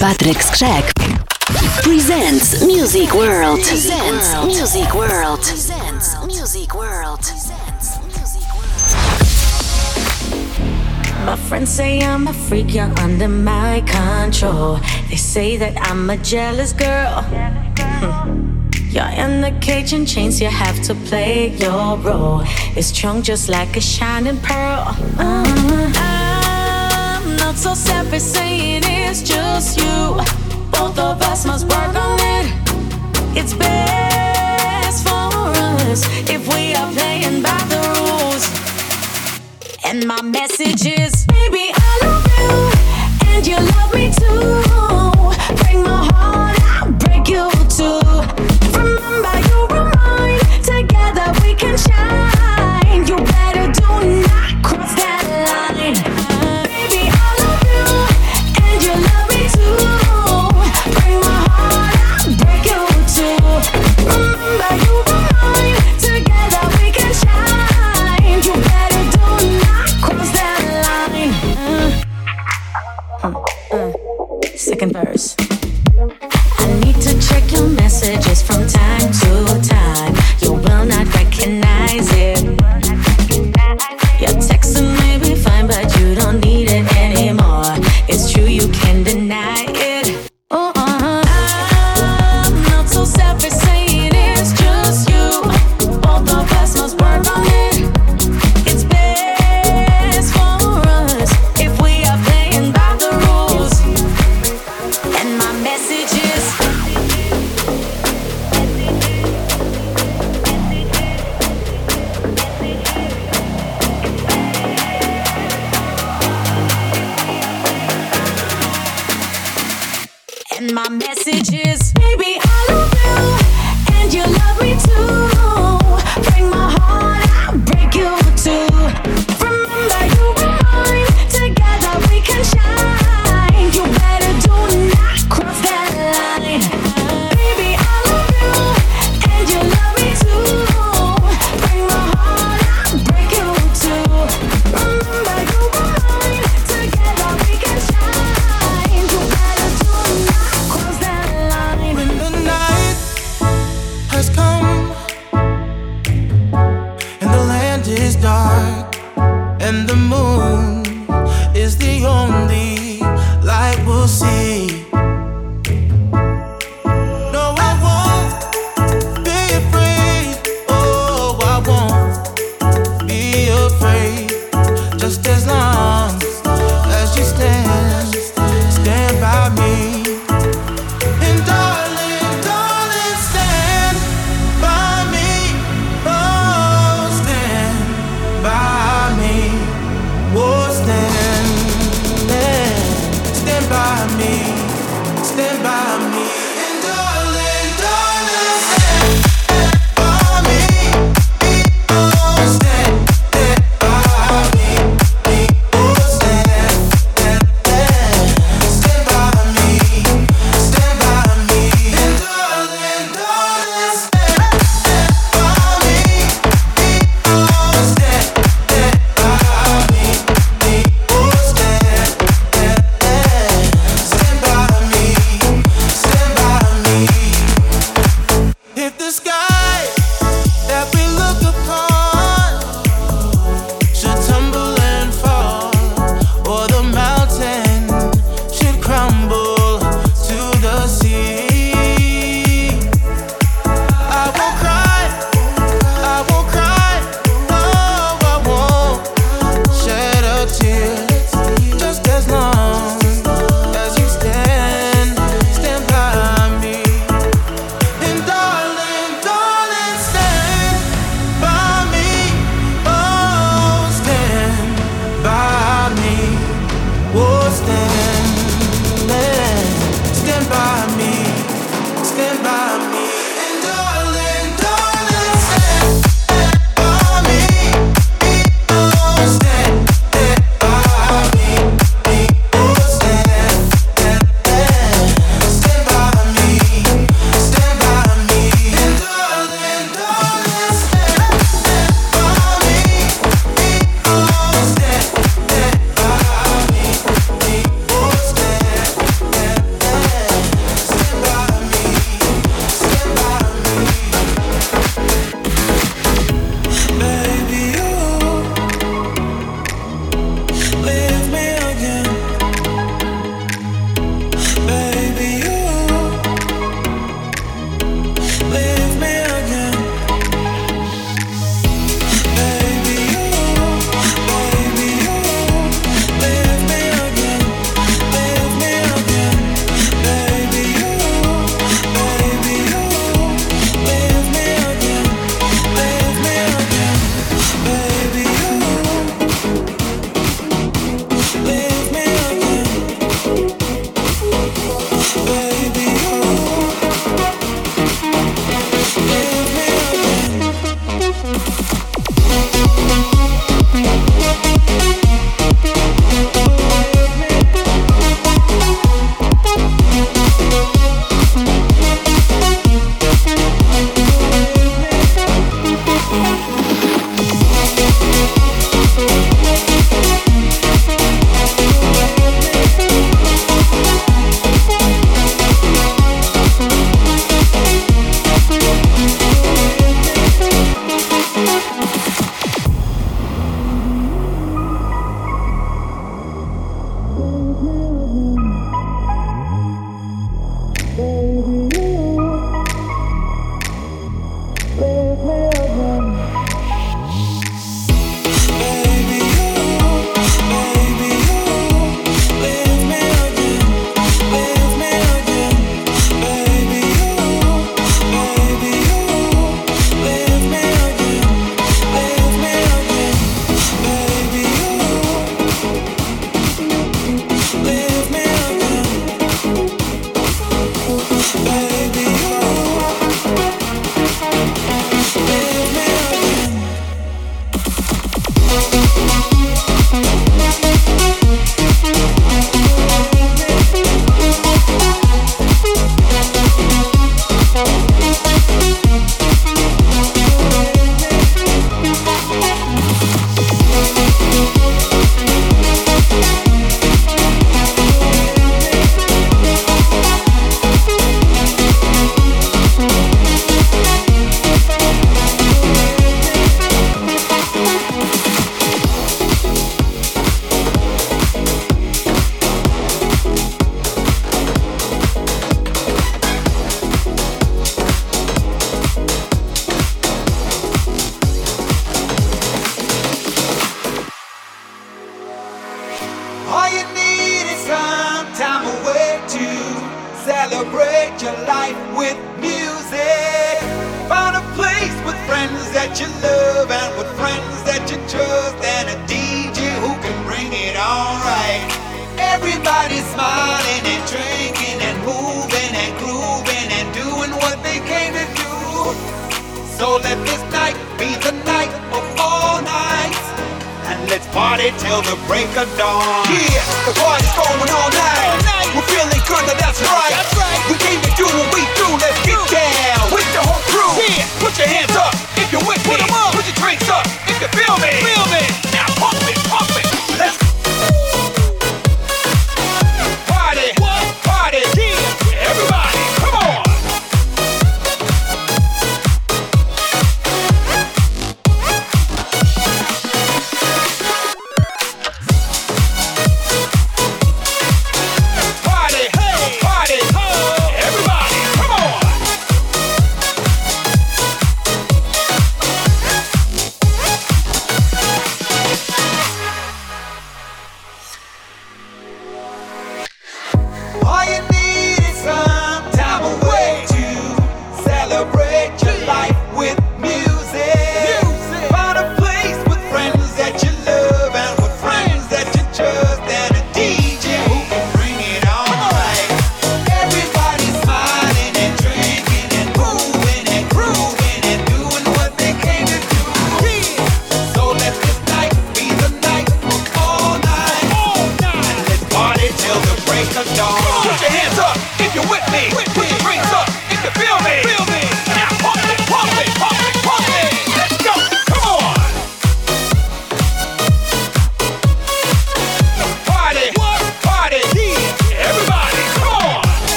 Patrick Skrzek presents Music World. Presents Music World. Presents Music World. My friends say I'm a freak, you're under my control. They say that I'm a jealous girl. You're in the cage and chains, you have to play your role. It's strong just like a shining pearl. Uh-huh so selfish saying it's just you. Both of us must work on it. It's best for us if we are playing by the rules. And my message is, baby, I love you, and you love me too. my messages.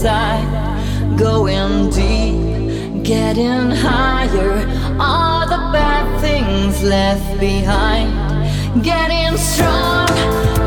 inside, going deep, getting higher. All the bad things left behind, getting strong.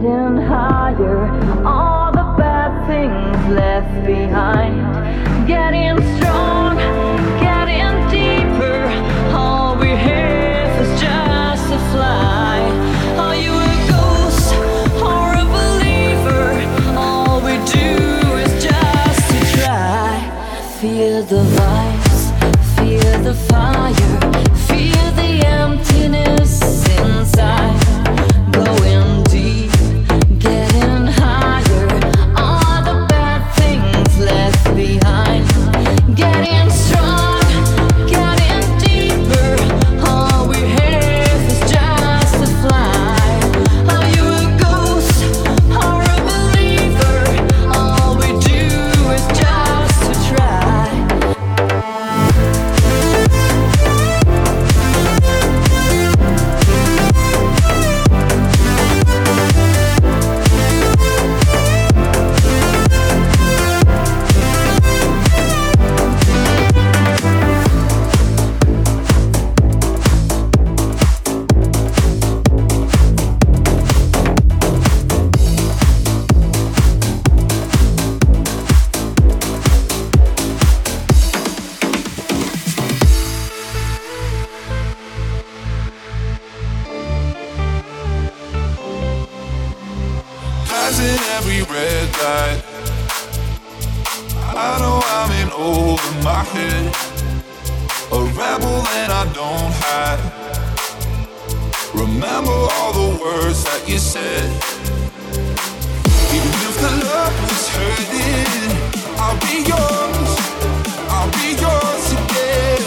getting higher. All the bad things left behind. Getting I know I'm in over my head. A rebel that I don't hide. Remember all the words that you said. Even if the love was hurting, I'll be yours. I'll be yours again.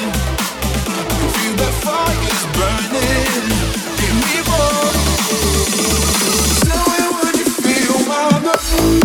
Feel that fire's burning. Give me more. Tell me you feel love.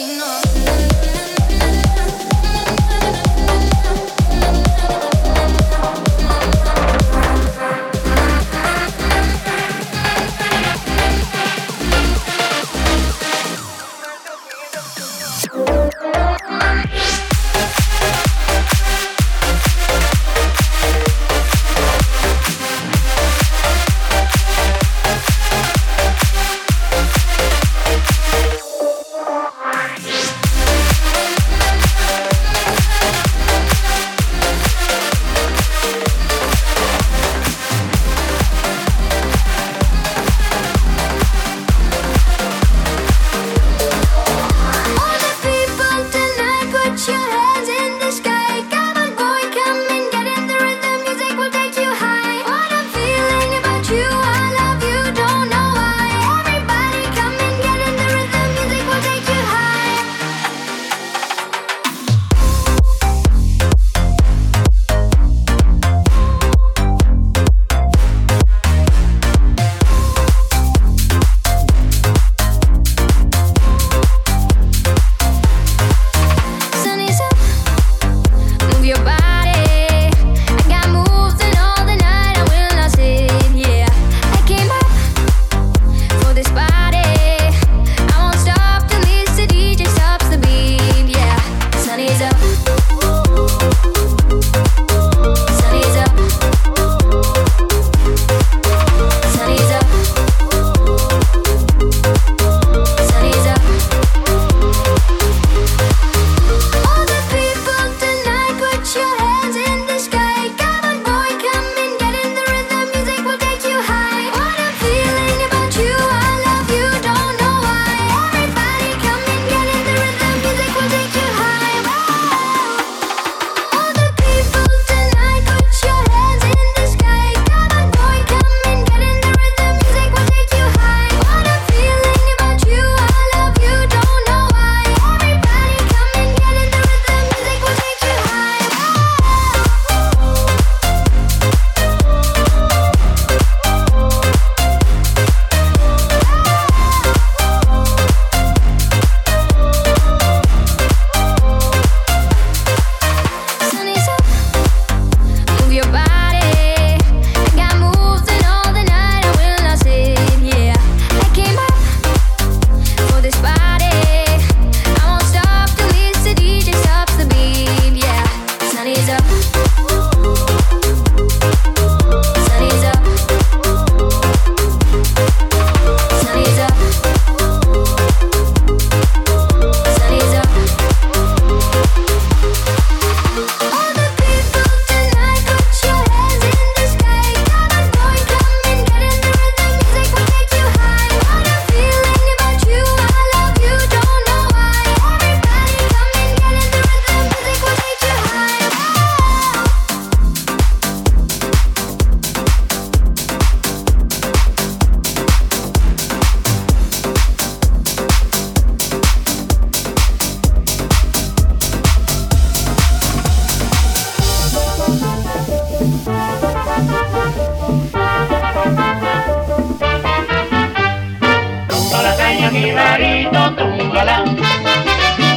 destino.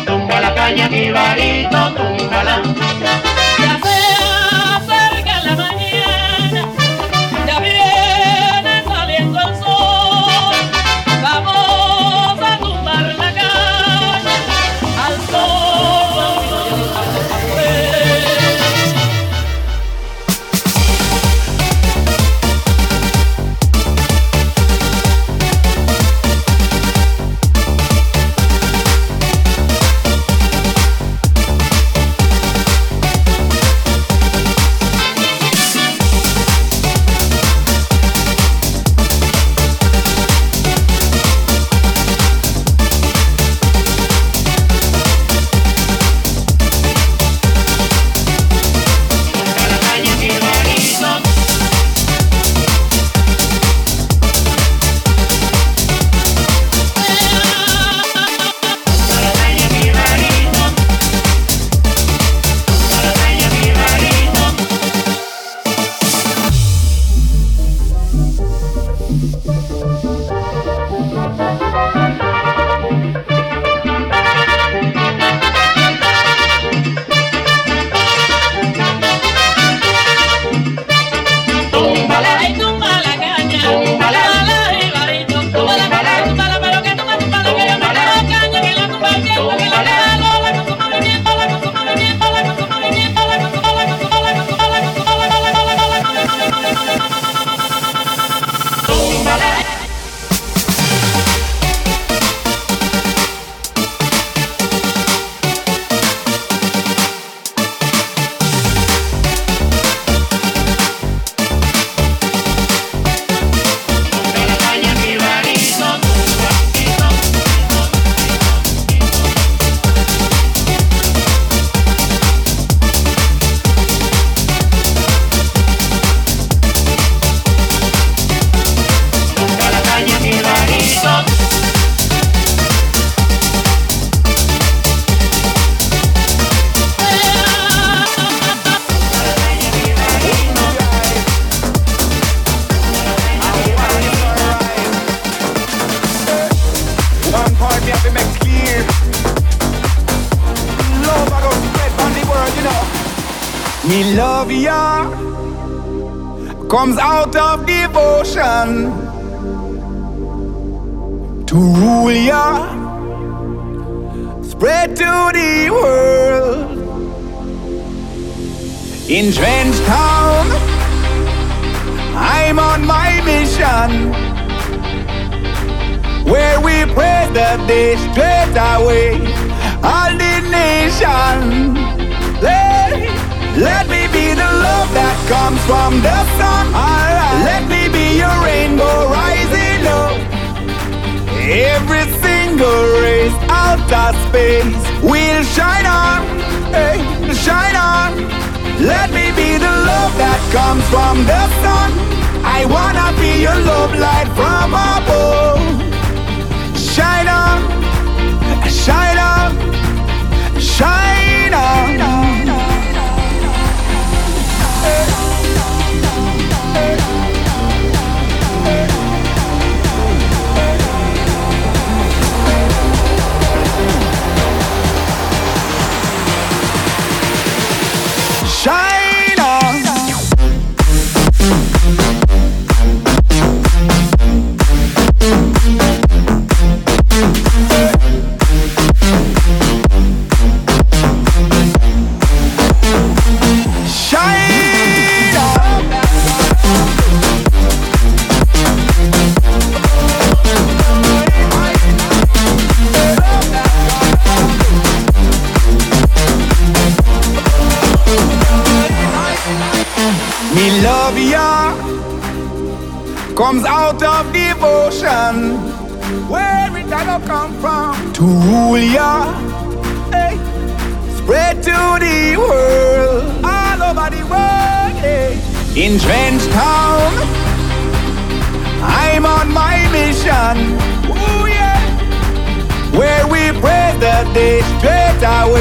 tumba la calle, mi varito, túmbala. from the sun. Alright. Let me be your rainbow rising up. Every single race out of space will shine on, hey, shine on. Let me be the love that comes from the sun. I wanna be your love light from above. Shine on, shine on, shine on.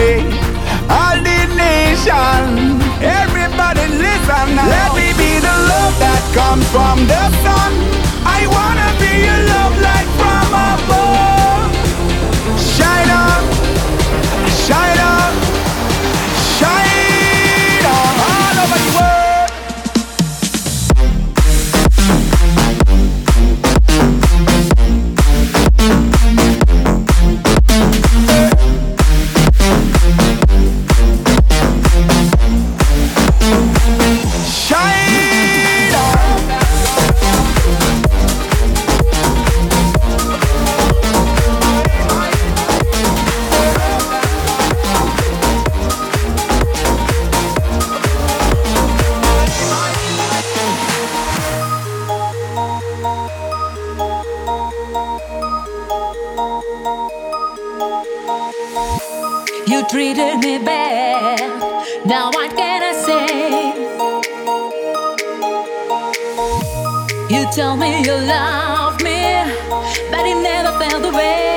way. All the nation, everybody listen now. Let me be the love that comes from the sun. You treated me bad, now what can I say? You tell me you love me, but it never felt the way.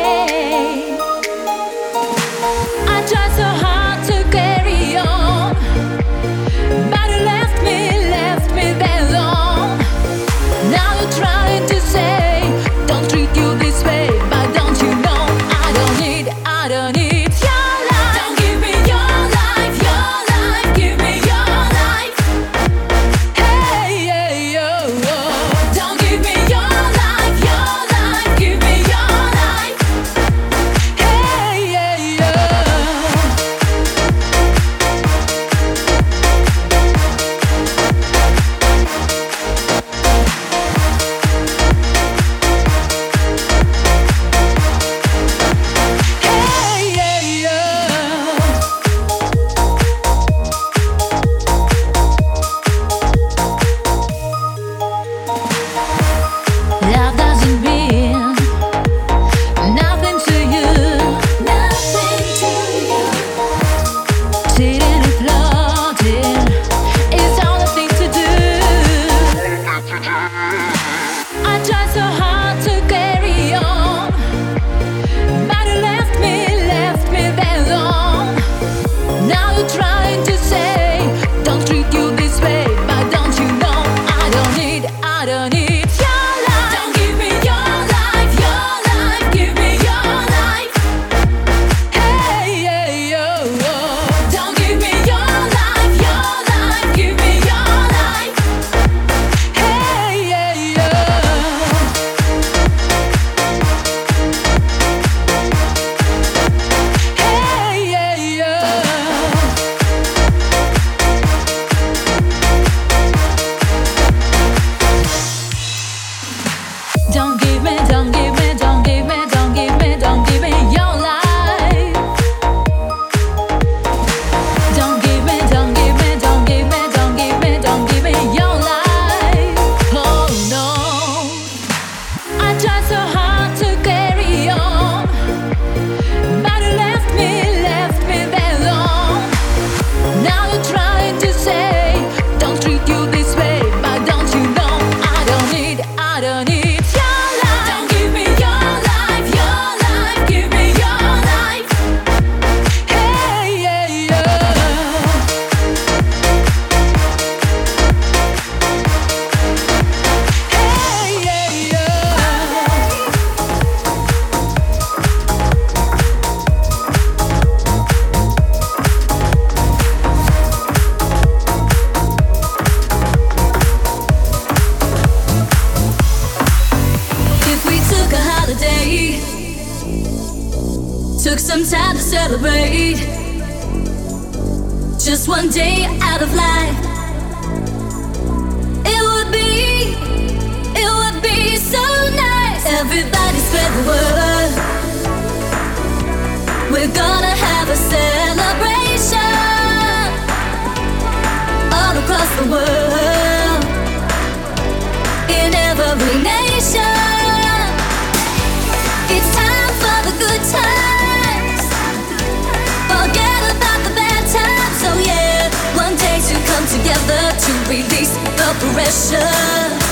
The